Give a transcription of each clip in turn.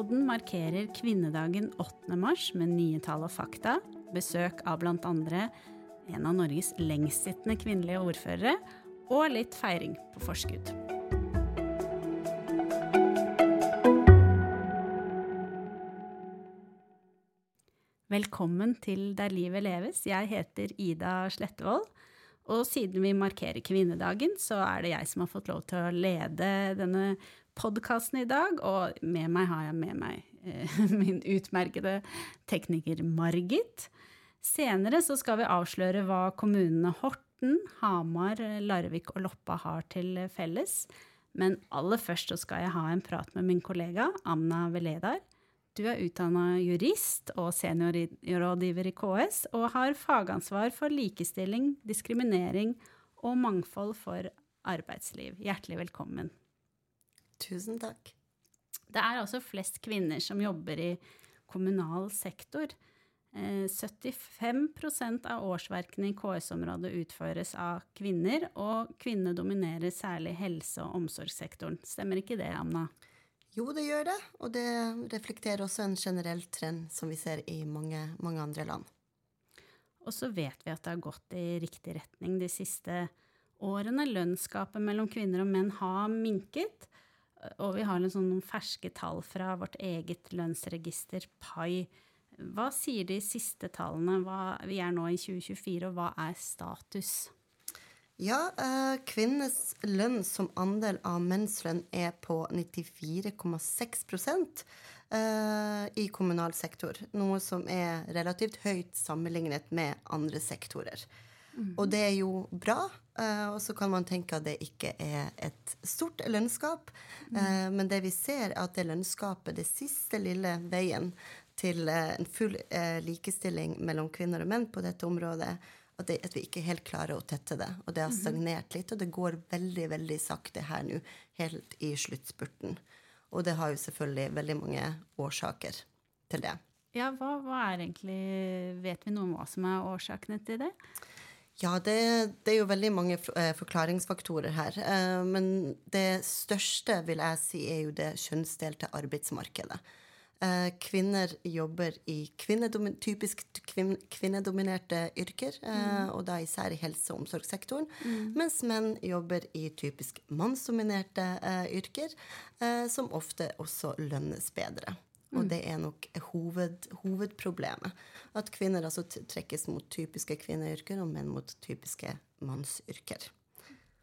Podden markerer kvinnedagen 8. mars med nye tall og fakta, besøk av bl.a. en av Norges lengstsittende kvinnelige ordførere, og litt feiring på forskudd. Velkommen til Der livet leves. Jeg heter Ida Slettevold. Og siden vi markerer kvinnedagen, så er det jeg som har fått lov til å lede denne podkasten i dag. Og med meg har jeg med meg eh, min utmerkede tekniker Margit. Senere så skal vi avsløre hva kommunene Horten, Hamar, Larvik og Loppa har til felles. Men aller først så skal jeg ha en prat med min kollega Amna Veledar du er utdanna jurist og seniorrådgiver i KS, og har fagansvar for likestilling, diskriminering og mangfold for arbeidsliv. Hjertelig velkommen. Tusen takk. Det er altså flest kvinner som jobber i kommunal sektor. 75 eh, av årsverkene i KS-området utføres av kvinner, og kvinner dominerer særlig helse- og omsorgssektoren. Stemmer ikke det, Amna? Jo, det gjør det, og det reflekterer også en generell trend som vi ser i mange, mange andre land. Og så vet vi at det har gått i riktig retning de siste årene. Lønnsgapet mellom kvinner og menn har minket. Og vi har noen sånne ferske tall fra vårt eget lønnsregister, PAI. Hva sier de siste tallene? Hva, vi er nå i 2024, og hva er status? Ja, eh, kvinnenes lønn som andel av menns lønn er på 94,6 eh, i kommunal sektor. Noe som er relativt høyt sammenlignet med andre sektorer. Og det er jo bra. Eh, og så kan man tenke at det ikke er et stort lønnskap. Mm. Eh, men det vi ser, er at det lønnskapet, det siste lille veien til eh, en full likestilling mellom kvinner og menn på dette området, at, det, at, vi ikke helt klarer å tette det. Og det har mhm. stagnert litt, og det går veldig, veldig sakte her nå, helt i sluttspurten. Og det har jo selvfølgelig veldig mange årsaker til det. Ja, hva, hva er egentlig Vet vi noe om hva som er årsakene til det? Ja, det, det, er jo veldig mange eh, forklaringsfaktorer her. Eh, men det største, vil jeg si, er jo det kjønnsdelte arbeidsmarkedet. Eh, kvinner jobber i kvinnedomin typisk kvin kvinnedominerte yrker, mm. og da især i helse- og omsorgssektoren. Mm. Mens menn jobber i typisk mannsdominerte yrker, som ofte også lønnes bedre. Og mm. det er nok hoved, hovedproblemet. At kvinner altså trekkes mot typiske kvinneyrker, og menn mot typiske mannsyrker.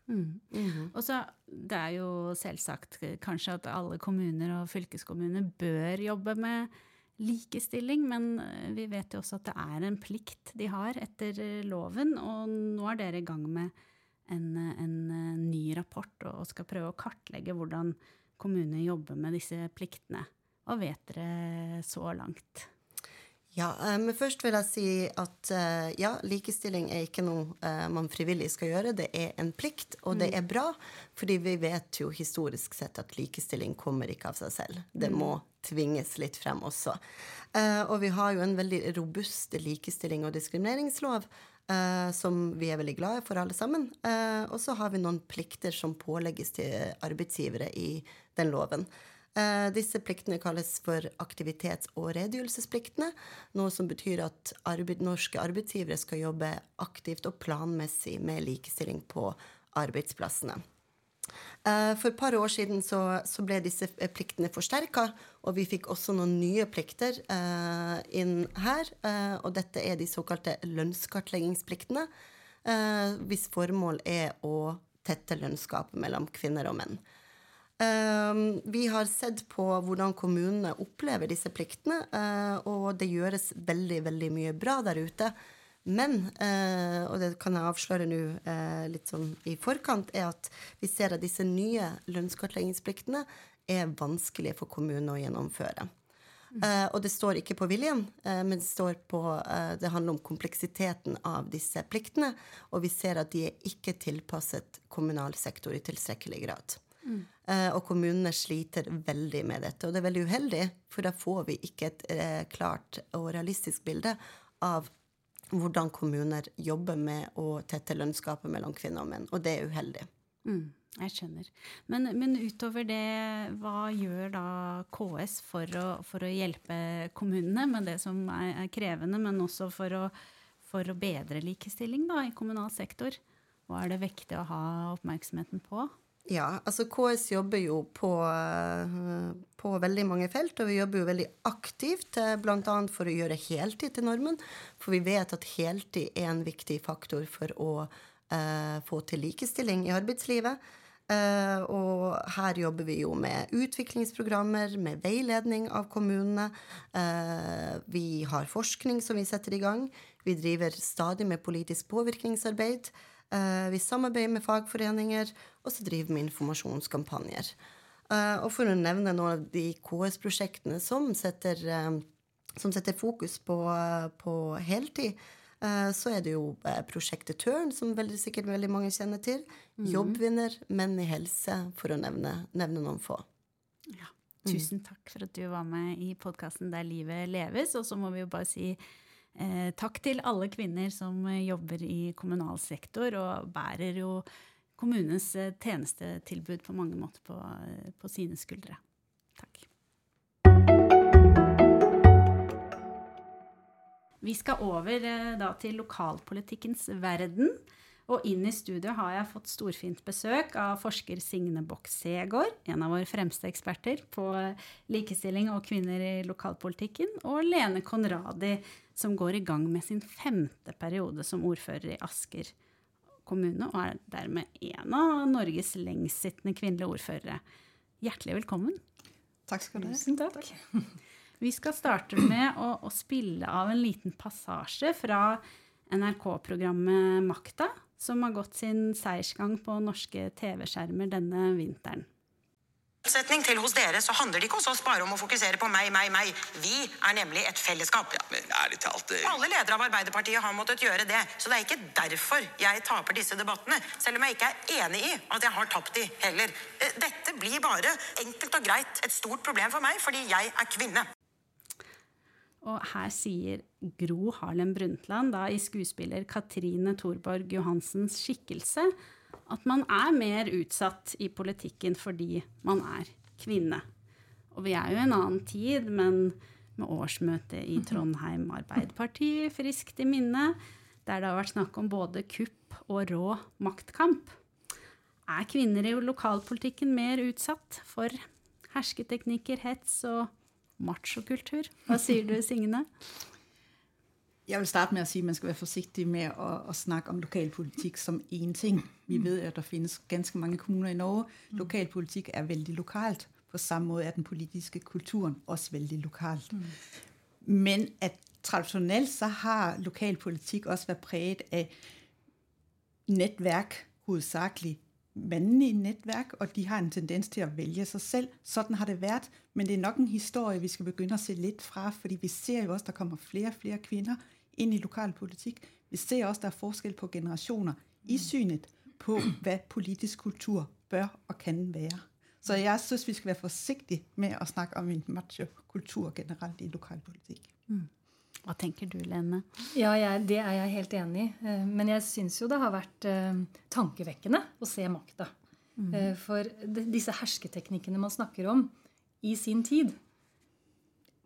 Mm. Mm Og så Det er jo selvsagt kanskje at alle kommuner og fylkeskommuner bør jobbe med likestilling, men eh, vi vet jo også at det er en plikt de har etter eh, loven. Og nå er dere i gang med en, en eh, ny rapport og skal prøve å kartlegge hvordan kommunene jobber med disse pliktene. Hva vet dere så langt? Ja, eh, men først vil jeg si at eh, ja, likestilling er ikke noe eh, man frivillig skal gjøre. Det er en plikt, og det mm. er bra, fordi vi vet jo historisk sett at likestilling kommer ikke av seg selv. Det mm. må tvinges litt frem også. Og vi har jo en veldig robust likestilling- og diskrimineringslov. som vi er veldig glade for, alle sammen. og så har vi noen plikter som pålegges til arbeidsgivere i den loven. Eh, disse pliktene kalles for aktivitets- og redegjørelsespliktene, noe som betyr at arbeid, norske arbeidsgivere skal jobbe aktivt og planmessig med likestilling på arbeidsplassene. Eh, for et par år siden så, så ble disse pliktene forsterka, og vi fikk også noen nye plikter uh, inn her. Uh, og dette er de såkalte lønnskartleggingspliktene, uh, hvis formål er å tette lønnsgapet mellom kvinner og menn. Um, vi har sett på hvordan kommunene opplever disse pliktene, uh, og det gjøres veldig, veldig mye bra der ute. Men, uh, og det kan jeg avsløre nå uh, litt sånn i forkant, er at vi ser at disse nye lønnskartleggingspliktene er vanskelige for kommunene å gjennomføre. Uh, og det står ikke på viljen, uh, men det står på uh, Det handler om kompleksiteten av disse pliktene. Og vi ser at de er ikke tilpasset kommunal sektor i tilstrekkelig grad. Mm. Uh, og kommunene sliter veldig med dette. Og det er veldig uheldig, for da får vi ikke et uh, klart og realistisk bilde av hvordan kommuner jobber med å tette lønnsgapet mellom kvinner og menn. Og det er uheldig. Mm, jeg skjønner. Men, men, utover det, hva gjør da KS for å, for å hjelpe kommunene med det som er, er krevende, men også for å, for å bedre likestilling da, i kommunal sektor? Hva er det viktig å ha oppmerksomheten på? Ja, altså KS jobber jo på, på, veldig mange felt, og vi jobber jo veldig aktivt eh, bl.a. for å gjøre heltid til normen. For vi vet at heltid er en viktig faktor for å eh, få til likestilling i arbeidslivet. Eh, og her jobber vi jo med utviklingsprogrammer, med veiledning av kommunene. Eh, vi har forskning som vi setter i gang. Vi driver stadig med politisk påvirkningsarbeid. Eh, vi samarbeider med fagforeninger, og så driver vi informasjonskampanjer. Eh, og for å nevne noen av de KS-prosjektene som, eh, som, setter fokus på, på heltid, så er det jo prosjektet Tørn, som veldig sikkert veldig mange kjenner til. Mm. Jobbvinner, Menn i helse, for å nevne, nevne noen få. Ja. Tusen takk for at du var med i podkasten Der livet leves. Og så må vi jo bare si Eh, takk til alle kvinner som eh, jobber i kommunal sektor og bærer jo kommunens eh, tjenestetilbud på mange måter på, eh, på sine skuldre. Takk. Vi skal over da til lokalpolitikkens verden. Og inn i studio har jeg fått storfint besøk av forsker Signe Bock Segård, en av våre fremste eksperter på likestilling og kvinner i lokalpolitikken, og Lene Konradi, som går i gang med sin femte periode som ordfører i Asker kommune, og er dermed en av Norges lengstsittende kvinnelige ordførere. Hjertelig velkommen. Takk skal du ha. Tusen takk. Vi skal starte med å, å spille av en liten passasje fra NRK-programmet Makta, som har gått sin seiersgang på norske TV-skjermer denne vinteren motsetning til hos dere så handler det ikke hos oss bare om å fokusere på meg, meg, meg. Vi er nemlig et fellesskap. Ja, men ærlig talt... Det... Alle ledere av Arbeiderpartiet har måttet gjøre det. Så det er ikke derfor jeg taper disse debattene. Selv om jeg ikke er enig i at jeg har tapt de heller. Eh, dette blir bare enkelt og greit et stort problem for meg fordi jeg er kvinne. Og her sier Gro Harlem Brundtland, da i skuespiller Katrine Thorborg Johansens skikkelse, at man er mer utsatt i politikken fordi man er kvinne. Og vi er jo i en annen tid, men med årsmøtet i Trondheim Arbeiderparti friskt i minne, der det har vært snakk om både kupp og rå maktkamp. Er kvinner i lokalpolitikken mer utsatt for hersketeknikker, hets og machokultur? Hva sier du, Signe? Jeg vil starte med å si at man skal være forsiktig med å, å snakke om lokalpolitik som én ting. Vi vet ved, at der finnes ganske mange kommuner i Norge. Lokalpolitikk Lokalpolitik er veldig lokalt. På samme måte er den politiske kulturen også veldig lokalt. Mm. Men at tradisjonelt så har lokalpolitik også vært præget av netværk, hovedsakelig mandlige netværk, og de har en tendens til å vælge seg selv. Sånn har det vært. men det er nok en historie, vi skal begynne å se litt fra, fordi vi ser jo også, at der kommer flere og flere kvinder ind i lokalpolitik. Vi ser også, der er forskel på generationer i mm. synet på, hvad politisk kultur bør og kan være. Så jeg synes, vi skal være forsigtige med at snakke om en macho-kultur generelt i lokalpolitik. Mm. Hva tenker du, Lene? Ja, jeg, Det er jeg helt enig i. Eh, men jeg syns jo det har vært eh, tankevekkende å se makta. Mm. Eh, for disse hersketeknikkene man snakker om i sin tid,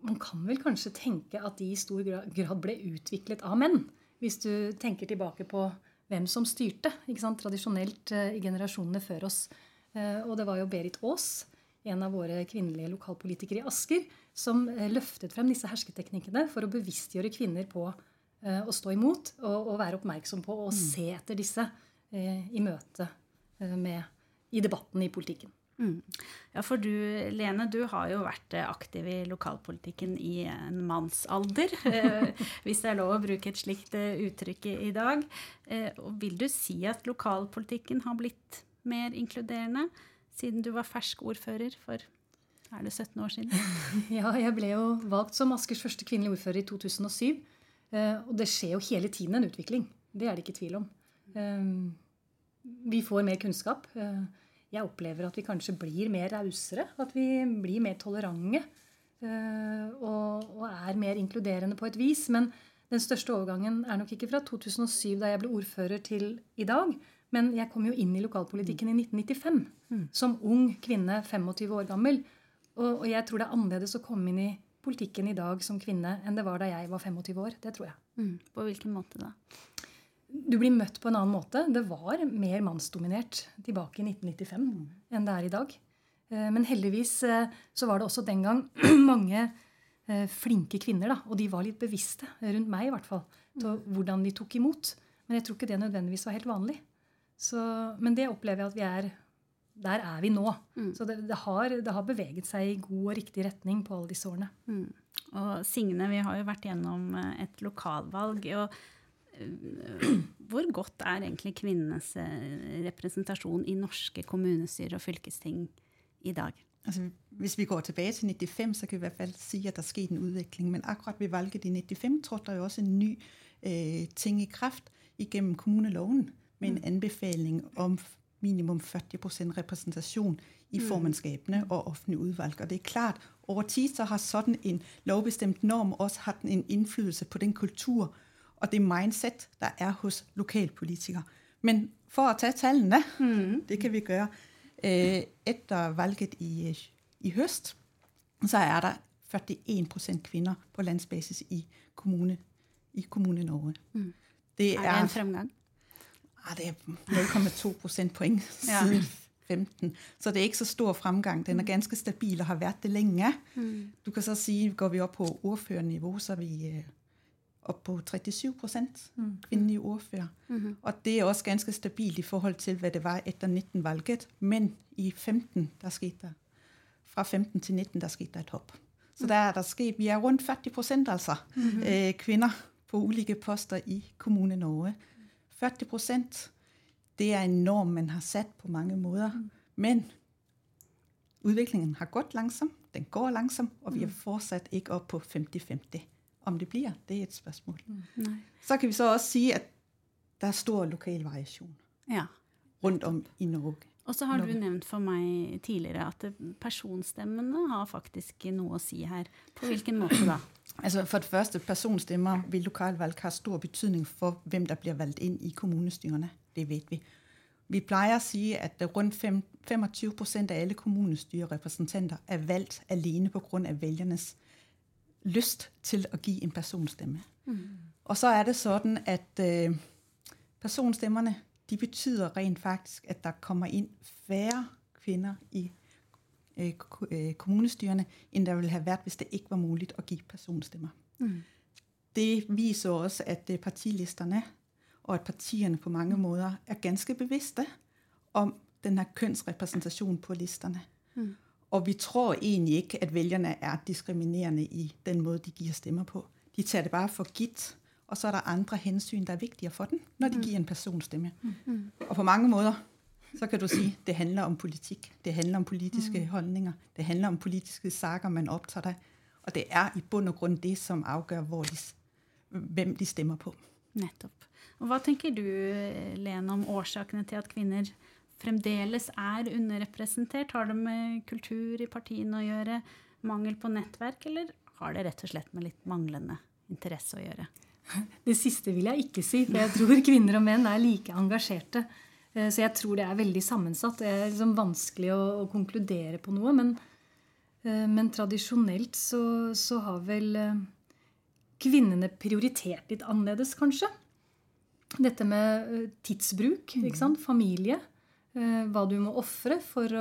man kan vel kanskje tenke at de i stor grad ble utviklet av menn. Hvis du tenker tilbake på hvem som styrte tradisjonelt eh, i generasjonene før oss. Eh, og det var jo Berit Aas, en av våre kvinnelige lokalpolitikere i Asker, som eh, løftet frem disse hersketeknikkene for å bevisstgjøre kvinner på å stå imot og, og være oppmerksom på å mm. se etter disse i møte med, i debatten i politikken. Mm. Ja, for du Lene, du har jo vært eh, aktiv i lokalpolitikken i en mannsalder. Eh, hvis det er lov å bruke et slikt eh, uttrykk i dag. Vil du si at lokalpolitikken har blitt mer inkluderende siden du var fersk ordfører for er det 17 år siden? Ja, jeg ble jo valgt som Askers første kvinnelige ordfører i 2007. Og det skjer jo hele tiden en utvikling. Det er det ikke tvil om. Vi får mer kunnskap jeg opplever at vi kanskje blir mer rausere. At vi blir mer tolerante. Eh, og, og, er mer inkluderende på et vis. Men den største overgangen er nok ikke fra 2007, da jeg ble ordfører, til i dag. Men jeg kom jo inn i lokalpolitikken i 1995 som ung kvinne, 25 år gammel. Og, og jeg tror det er annerledes å komme inn i politikken i dag som kvinne enn det var da jeg var 25 år. Det tror jeg. Mm. På hvilken måte da? Du blir møtt på en annen måte. Det var mer mannsdominert tilbake i 1995 enn det er i dag. Eh, Men heldigvis eh, så var det også den gang mange eh, flinke kvinner, da, og de var litt bevisste, rundt meg i hvert fall, til hvordan de tok imot. Men jeg tror ikke det nødvendigvis var helt vanlig. Så, men det opplever jeg at vi er Der er vi nå. Så det, det, har, det har beveget seg i god og riktig retning på alle disse årene. Og Signe, vi har jo vært gjennom et lokalvalg. og Hvor godt er egentlig kvinnenes eh, representasjon i norske kommunestyrer og fylkesting i dag? Altså, hvis vi går tilbage til 95, så kan vi i hvert fall si, at der skete en udvikling. Men akkurat ved valget i 95 trådte der også en ny eh, ting i kraft gjennom kommuneloven med en anbefaling om minimum 40% repræsentation i formannskapene og offentlige udvalg. Og det er klart, over tid så har sådan en lovbestemt norm også hatt en innflytelse på den kultur og det mindset, der er hos lokalpolitikere. Men for å ta tallene, det kan vi gjøre eh, etter valget i, øh, i høst, så er det 41 kvinner på landsbasis i kommune, i kommune Norge. Det Er det en fremgang? Ah, det er 0,2 procentpoint Ja. siden 15. Så det er ikke så stor fremgang. Den er ganske stabil og har vært det længe. Du kan så si, går vi opp på ordførernivå, så er vi øh, op på 37 procent kvindelige ordfører. Og det er også ganske stabilt i forhold til, hvad det var etter 19-valget. Men i 15, der skete der, fra 15 til 19, der skete der et hop. Så der er der sket, vi er rundt 40 procent altså, øh, kvinder på ulike poster i Kommune Norge. 40 procent, det er en norm, man har satt på mange måter, Men udviklingen har gått langsomt, den går langsomt, og vi er fortsatt ikke oppe på 50-50. Om det bliver, det er et spørgsmål. Nei. Så kan vi så også sige, at der er stor lokal variation Ja. rundt om i Norge. Og så har du nevnt for meg tidligere at personstemmene har faktisk noe å si her. På hvilken måte da? Altså for det første, personstemmer ved lokalvalg har stor betydning for, hvem der blir valgt inn i kommunestyrene. Det vet vi. Vi pleier å si at rundt 25 av alle kommunestyrerepresentanter er valgt alene på velgernes lyst til å gi en personstemme. Og så er det sånn at øh, personstemmerne, de betyder rent faktisk, at der kommer inn færre kvinner i øh, øh, kommunestyrene, enn det ville ha vært hvis det ikke var mulig å gi personstemmer. Mm. Det viser også, at øh, partilisterne og at partierne på mange måter er ganske bevisste om den her kønsrepræsentation på listerne. Mm. Og vi tror egentlig ikke, at velgerne er diskriminerende i den måte de gir stemmer på. De tar det bare for gitt, og så er det andre hensyn, der er viktigere for dem, når de gir en personstemme. Og på mange måter så kan du si det handler om politikk. Det handler om politiske holdninger. Det handler om politiske saker, man opptar af. Og det er i bunn og grunn det, som avgjør de, hvem de stemmer på. Nettopp. Og hva tenker du, Lene, om årsakene til at kvinner fremdeles er underrepresentert? Har det med kultur i partiene å gjøre, mangel på nettverk, eller har det rett og slett med litt manglende interesse å gjøre? Det siste vil jeg ikke si, for jeg tror kvinner og menn er like engasjerte. Eh, Så jeg tror det er veldig sammensatt. Det er liksom vanskelig å, å konkludere på noe. Men, eh, men tradisjonelt så, så har vel eh, kvinnene prioritert litt annerledes, kanskje. Dette med tidsbruk, sant? familie. Eh, Hva du må ofre for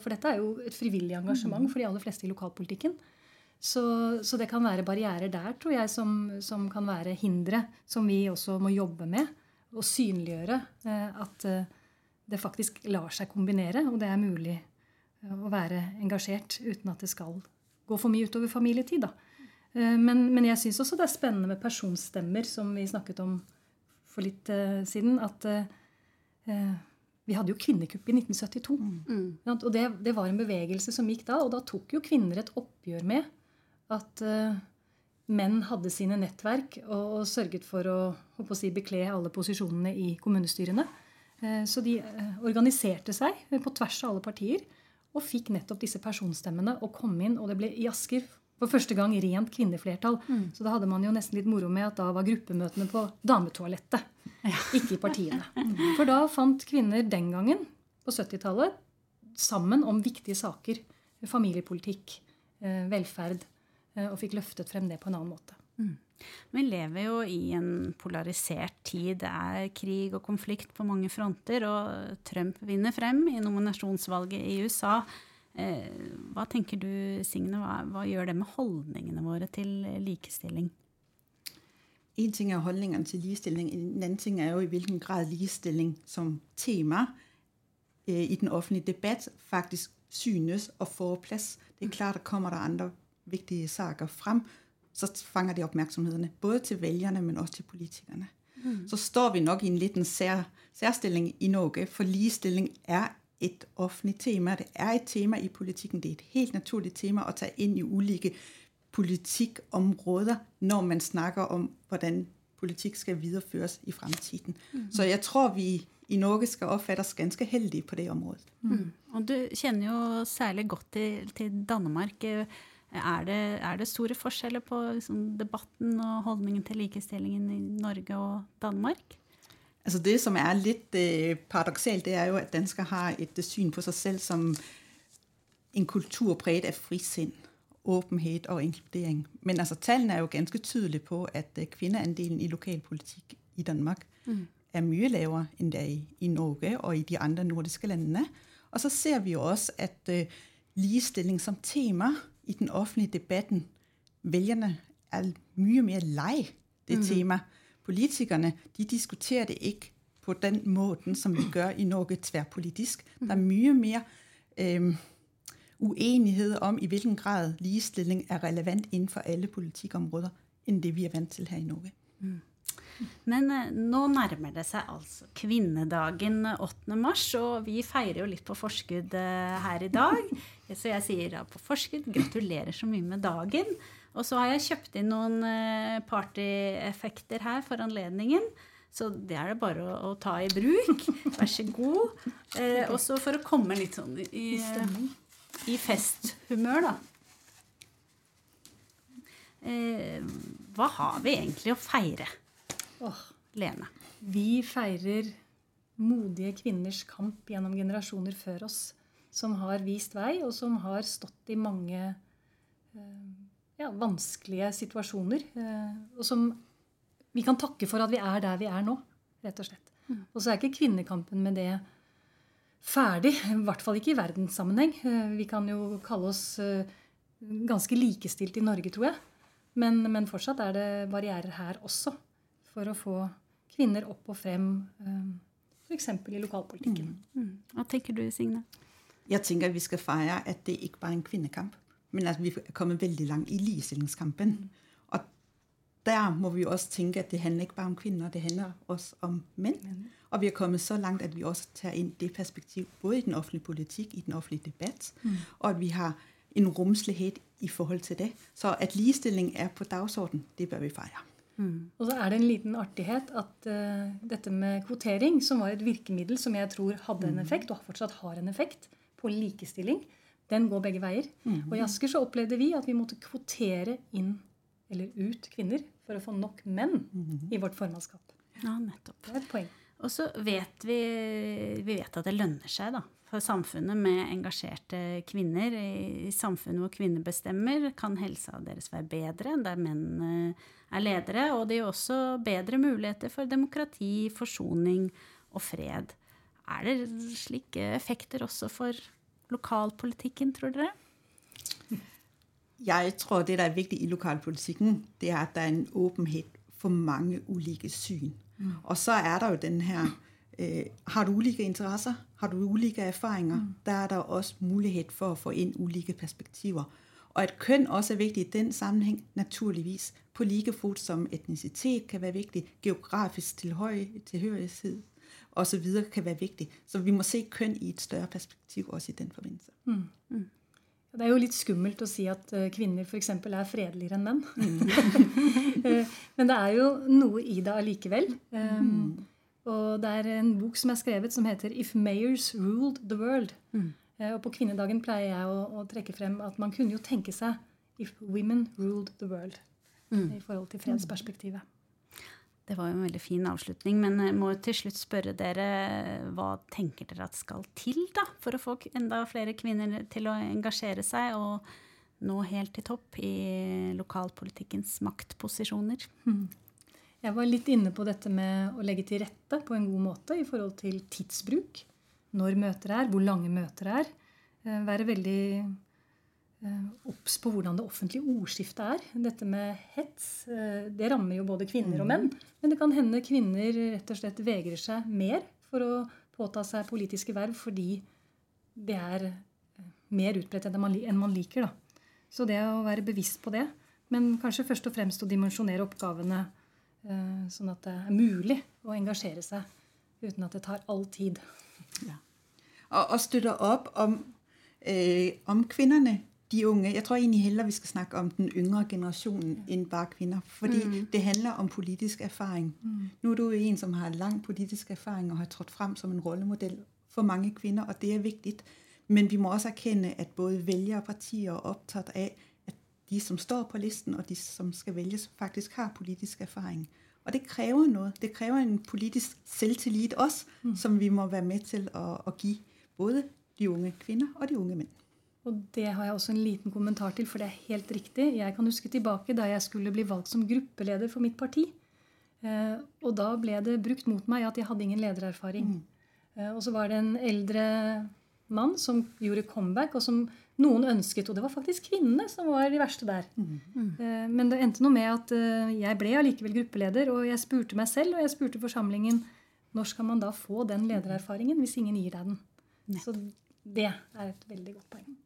For dette er jo et frivillig engasjement for de aller fleste i lokalpolitikken. Så, så det kan være barrierer der, tror jeg, som, som kan være hindre, som vi også må jobbe med. Og synliggjøre eh, at eh, det faktisk lar seg kombinere, og det er mulig å være engasjert uten at det skal gå for mye utover familietid. Da. Men, men jeg syns også det er spennende med personstemmer, som vi snakket om for litt siden. At vi hadde jo kvinnekupp i 1972. Mm. Og det, det var en bevegelse som gikk da, og da tok jo kvinner et oppgjør med at uh, menn hadde sine nettverk og, og sørget for å, å si, bekle alle posisjonene i kommunestyrene. Uh, så de uh, organiserte seg på tvers av alle partier og fikk nettopp disse personstemmene og kom inn. Og det ble i Asker for første gang rent kvinneflertall. Så da hadde man jo nesten litt moro med at da var gruppemøtene på dametoalettet. ikke i partiene. For da fant kvinner den gangen, på 70-tallet, sammen om viktige saker. Familiepolitikk, eh, velferd. eh, Og fikk løftet frem det på en annen måte. Vi lever jo i en polarisert tid. Det er krig og konflikt på mange fronter, og Trump vinner frem i nominasjonsvalget i USA. Eh, hva tenker du, Signe, hva, hva gjør det med holdningene våre til likestilling? En ting er holdningene til likestilling, en annen ting er jo i hvilken grad likestilling som tema øh, i den offentlige debatt faktisk synes og får plass. Det er klart, at kommer der andre vigtige saker frem, så fanger det opmærksomhederne, både til velgerne, men også til politikerne. Mm. Så står vi nok i en liten sær, særstilling i Norge, for ligestilling er et offentligt tema. Det er et tema i politikken. Det er et helt naturligt tema at tage ind i ulike politikområder, når man snakker om, hvordan politik skal videreføres i fremtiden. Mm. Så jeg tror, vi i Norge skal oppfattes ganske heldige på det området. Mm. Og du kjenner jo særlig godt til, til Danmark. Er det, er det, store forskjeller på liksom, debatten og holdningen til likestillingen i Norge og Danmark? Altså Det som er litt eh, paradoksalt, det er jo at dansker har et eh, syn på seg selv som en kultur preget av frisinn, åpenhet og inkludering. Men altså tallene er jo ganske tydelige på at eh, kvinneandelen i lokalpolitikk i Danmark mm. er mye lavere enn det er i, i, Norge og i de andre nordiske landene. Og så ser vi jo også at eh, ligestilling som tema i den offentlige debatten Velgerne er mye mer lei det mm. tema. Politikerne de diskuterer det ikke på den måten som vi gjør i Norge tverrpolitisk. Det er mye mer øh, uenighet om i hvilken grad ligestilling er relevant innenfor alle politikkområder enn det vi er vant til her i Norge. Mm. Men eh, nå nærmer det seg altså kvinnedagen 8. mars, og vi feirer jo litt på forskudd eh, her i dag. Så jeg sier da på forskudd gratulerer så mye med dagen. Og så har jeg kjøpt inn noen eh, partyeffekter her for anledningen. Så det er det bare å, å ta i bruk. Vær så god. Eh, også for å komme litt sånn i, i festhumør, da. Eh, hva har vi egentlig å feire? Oh, Lene. Vi feirer modige kvinners kamp gjennom generasjoner før oss. Som har vist vei, og som har stått i mange eh, ja, vanskelige situasjoner. Eh, og som vi kan takke for at vi er der vi er nå, rett og slett. Mm. Og så er ikke kvinnekampen med det ferdig. I hvert fall ikke i verdenssammenheng. Eh, vi kan jo kalle oss ganske likestilt i Norge, tror jeg. Men, men fortsatt er det barrierer her også for å få kvinner opp og frem, f.eks. i lokalpolitikken. Mm. Mm. Hva tenker du, Signe? Jeg tenker vi skal feire at det ikke bare er en kvinnekamp, men at vi er kommet veldig langt i ligestillingskampen. Mm. Og der må vi også tenke at det handler ikke bare om kvinner, det handler også om menn. Mm. Og vi er kommet så langt at vi også tar inn det perspektiv både i den offentlige politikk, i den offentlige debatt, mm. og at vi har en romslighet i forhold til det. Så at ligestilling er på dagsorden, det bør vi feire. Mm. Og så er det en liten artighet at uh, dette med kvotering, som var et virkemiddel som jeg tror hadde en effekt, og fortsatt har en effekt, på likestilling, den går begge veier. Mm. Og i Asker så opplevde vi at vi måtte kvotere inn eller ut kvinner for å få nok menn mm. i vårt formannskap. Ja, nettopp. Det er et poeng. Og så vet vi, vi vet at det lønner seg da, for samfunnet med engasjerte kvinner. I samfunnet hvor kvinner bestemmer, kan helsa deres være bedre enn der menn er ledere. Og det gir også bedre muligheter for demokrati, forsoning og fred. Er det slike effekter også for lokalpolitikken, tror dere? Jeg tror det der er viktig i lokalpolitikken, det er at det er en åpenhet for mange ulike syn. Mm. Og så er der jo den her øh, Har du ulike interesser? Har du ulike erfaringer? Mm. Der er der også mulighet for å få inn ulike perspektiver. Og at kønn også er viktig i den sammenheng, naturligvis. På like fot som etnisitet kan være viktig, geografisk tilhørighed osv. kan være viktig. Så vi må se kønn i et større perspektiv også i den forbindelse. Mm. Mm. Det er jo litt skummelt å si at eh, kvinner f.eks. er fredeligere enn menn. Mm. Men det er jo noe i det allikevel. Um, og det er en bok som er skrevet som heter 'If Mayors Ruled the World'. Mm. Og på kvinnedagen pleier jeg å, å, trekke frem at man kunne jo tenke seg 'If Women Ruled the World' mm. i forhold til fredsperspektivet. Det var jo en veldig fin avslutning, men jeg må til slutt spørre dere hva tenker dere at skal til da, for å få enda flere kvinner til å engasjere seg og nå helt til topp i lokalpolitikkens maktposisjoner? Jeg var litt inne på dette med å legge til rette på en god måte i forhold til tidsbruk. Når møter er, hvor lange møter er. Eh, være veldig obs på hvordan det offentlige ordskiftet er. Dette med hets eh, det rammer jo både kvinner og menn. Men det kan hende kvinner rett og slett vegrer seg mer for å påta seg politiske verv fordi det er eh, mer utbredt enn man liker. Da. Så det å være bevisst på det, men kanskje først og fremst å dimensjonere oppgavene sånn at det er mulig å engasjere seg uten at det tar all tid. Ja. Og, og støtte opp om, eh, om kvinnene de unge. Jeg tror egentlig heller vi skal snakke om den yngre generasjonen enn bare kvinner. Fordi mm. det handler om politisk erfaring. Mm. Nå er du jo en som har lang politisk erfaring og har trådt frem som en rollemodell for mange kvinner, og det er viktig. Men vi må også erkjenne at både velgere og partier er opptatt av at de som står på listen, og de som skal velges, faktisk har politisk erfaring. Og det krever noe. Det krever en politisk selvtillit også, mm. som vi må være med til å, å gi både de unge kvinner og de unge menn. Og det har jeg også en liten kommentar til, for det er helt riktig. Jeg kan huske tilbake da jeg skulle bli valgt som gruppeleder for mitt parti. Eh, og da ble det brukt mot meg at jeg hadde ingen ledererfaring. Mm. Eh, og så var det en eldre mann som gjorde comeback, og som noen ønsket. Og det var faktisk kvinnene som var de verste der. Mm. Mm. Eh, men det endte noe med at jeg ble allikevel gruppeleder, og jeg spurte meg selv og jeg spurte forsamlingen når skal man da få den ledererfaringen hvis ingen gir deg den. Så det er et veldig godt poeng.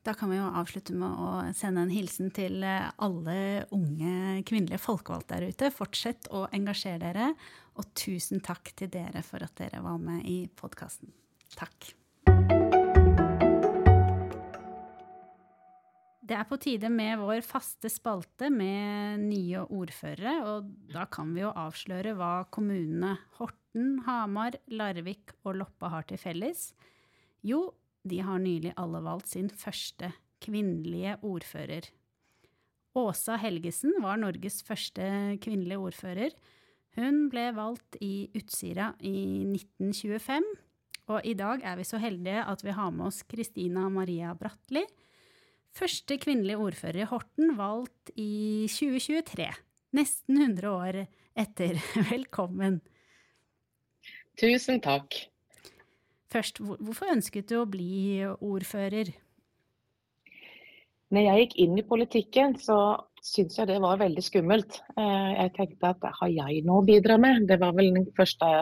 Da kan vi jo avslutte med å sende en hilsen til eh, alle unge kvinnelige folkevalgte der ute. Fortsett å engasjere dere, og tusen takk til dere for at dere var med i podkasten. Takk. Det er på tide med vår faste spalte med nye ordførere, og da kan vi jo avsløre hva kommunene Horten, Hamar, Larvik og Loppa har til felles. Jo, de har nylig alle valgt sin første kvinnelige ordfører. Åsa Helgesen var Norges første kvinnelige ordfører. Hun ble valgt i Utsira i 1925, og i dag er vi så heldige at vi har med oss Kristina Maria Bratli. Første kvinnelige ordfører i Horten, valgt i 2023. Nesten 100 år etter. Velkommen. Tusen takk. Først, hvorfor ønsket du å bli ordfører? Når jeg gikk inn i politikken, så syntes jeg det var veldig skummelt. Eh, jeg tenkte at har jeg noe å bidra med? Det var vel den første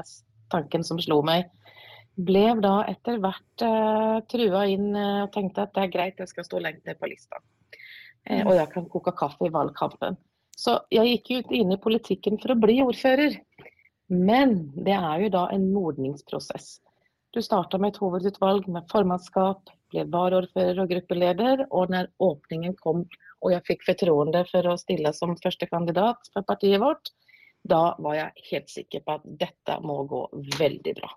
tanken som slo meg. Ble da etter hvert uh, trua inn uh, og tenkte at det er greit, jeg skal stå lengt ned på lista. Og jeg kan koke kaffe i valgkampen. Så jeg gikk jo inn i politikken for å bli ordfører. Men det er jo da en modningsprosess. Du starta med et hovedutvalg med formannskap, ble varaordfører og gruppeleder. Og når åpningen kom og jeg fikk fortroende for å stille som første kandidat for partiet vårt, da var jeg helt sikker på at dette må gå veldig bra.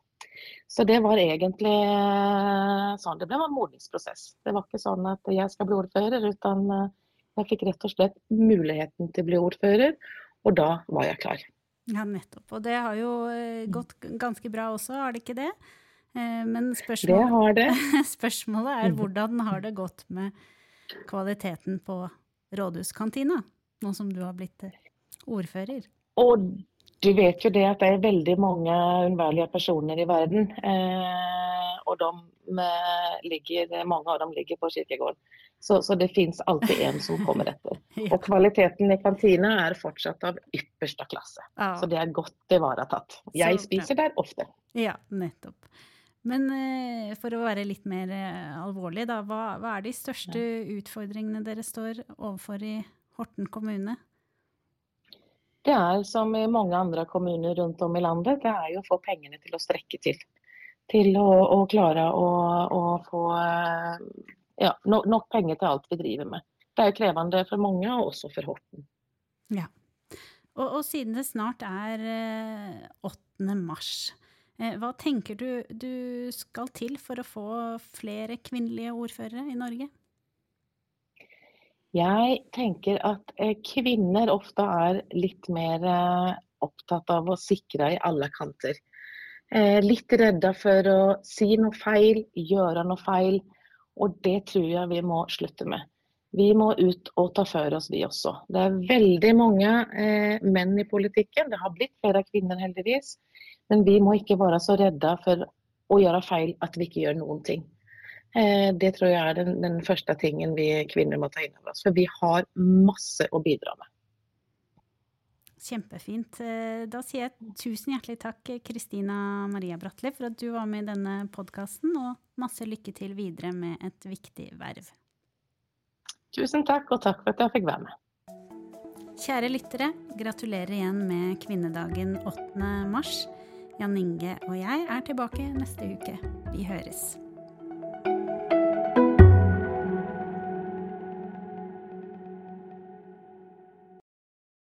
Så det var egentlig eh, sånn. Det ble en modningsprosess. Det var ikke sånn at jeg skal bli ordfører, utan eh, jeg fikk rett og slett muligheten til å bli ordfører, og da var jeg klar. Ja, nettopp. Og det har jo eh, gått ganske bra også, har det ikke det? Eh, men spørsmålet, det det. spørsmålet er hvordan har det gått med kvaliteten på rådhuskantina, nå som du har blitt eh, ordfører? Og du vet jo det at det er veldig mange unnværlige personer i verden. Eh, og de ligger, mange av dem ligger på kirkegården. Så, så det fins alltid en som kommer etter. Og kvaliteten i kantina er fortsatt av ypperste klasse. Så det er godt ivaretatt. Jeg spiser der ofte. Ja, nettopp. Men eh, for å være litt mer eh, alvorlig, da, hva, hva, er de største utfordringene dere står overfor i Horten kommune? Det er som i mange andre kommuner rundt om i landet, det er jo å få pengene til å strekke til. Til å, å klare å, å få ja, no, nok penger til alt vi driver med. Det er jo krevende for mange, og også for Horten. Ja. Og, og siden det snart er 8. mars, Eh, hva tenker du du skal til for å få flere kvinnelige ordførere i Norge? Jeg tenker at eh, kvinner ofte er litt mer eh, opptatt av å sikre i alle kanter. Eh, litt redde for å si noe feil, gjøre noe feil. Og det tror jeg vi må slutte med. Vi må ut og ta for oss, vi også. Det er veldig mange eh, menn i politikken. Det har blitt flere kvinner, heldigvis. Men vi må ikke være så redde for å gjøre feil at vi ikke gjør noen ting. Eh, det tror jeg er den, den, første tingen vi kvinner må ta inn over oss. For vi har masse å bidra med. Kjempefint. Eh, da sier jeg tusen hjertelig takk, Kristina Maria Bratli, for at du var med i denne podkasten, og masse lykke til videre med et viktig verv. Tusen takk, og takk for at jeg fikk være med. Kjære lyttere, gratulerer igjen med kvinnedagen 8. mars. Jan Inge og jeg er tilbake neste uke. Vi høres.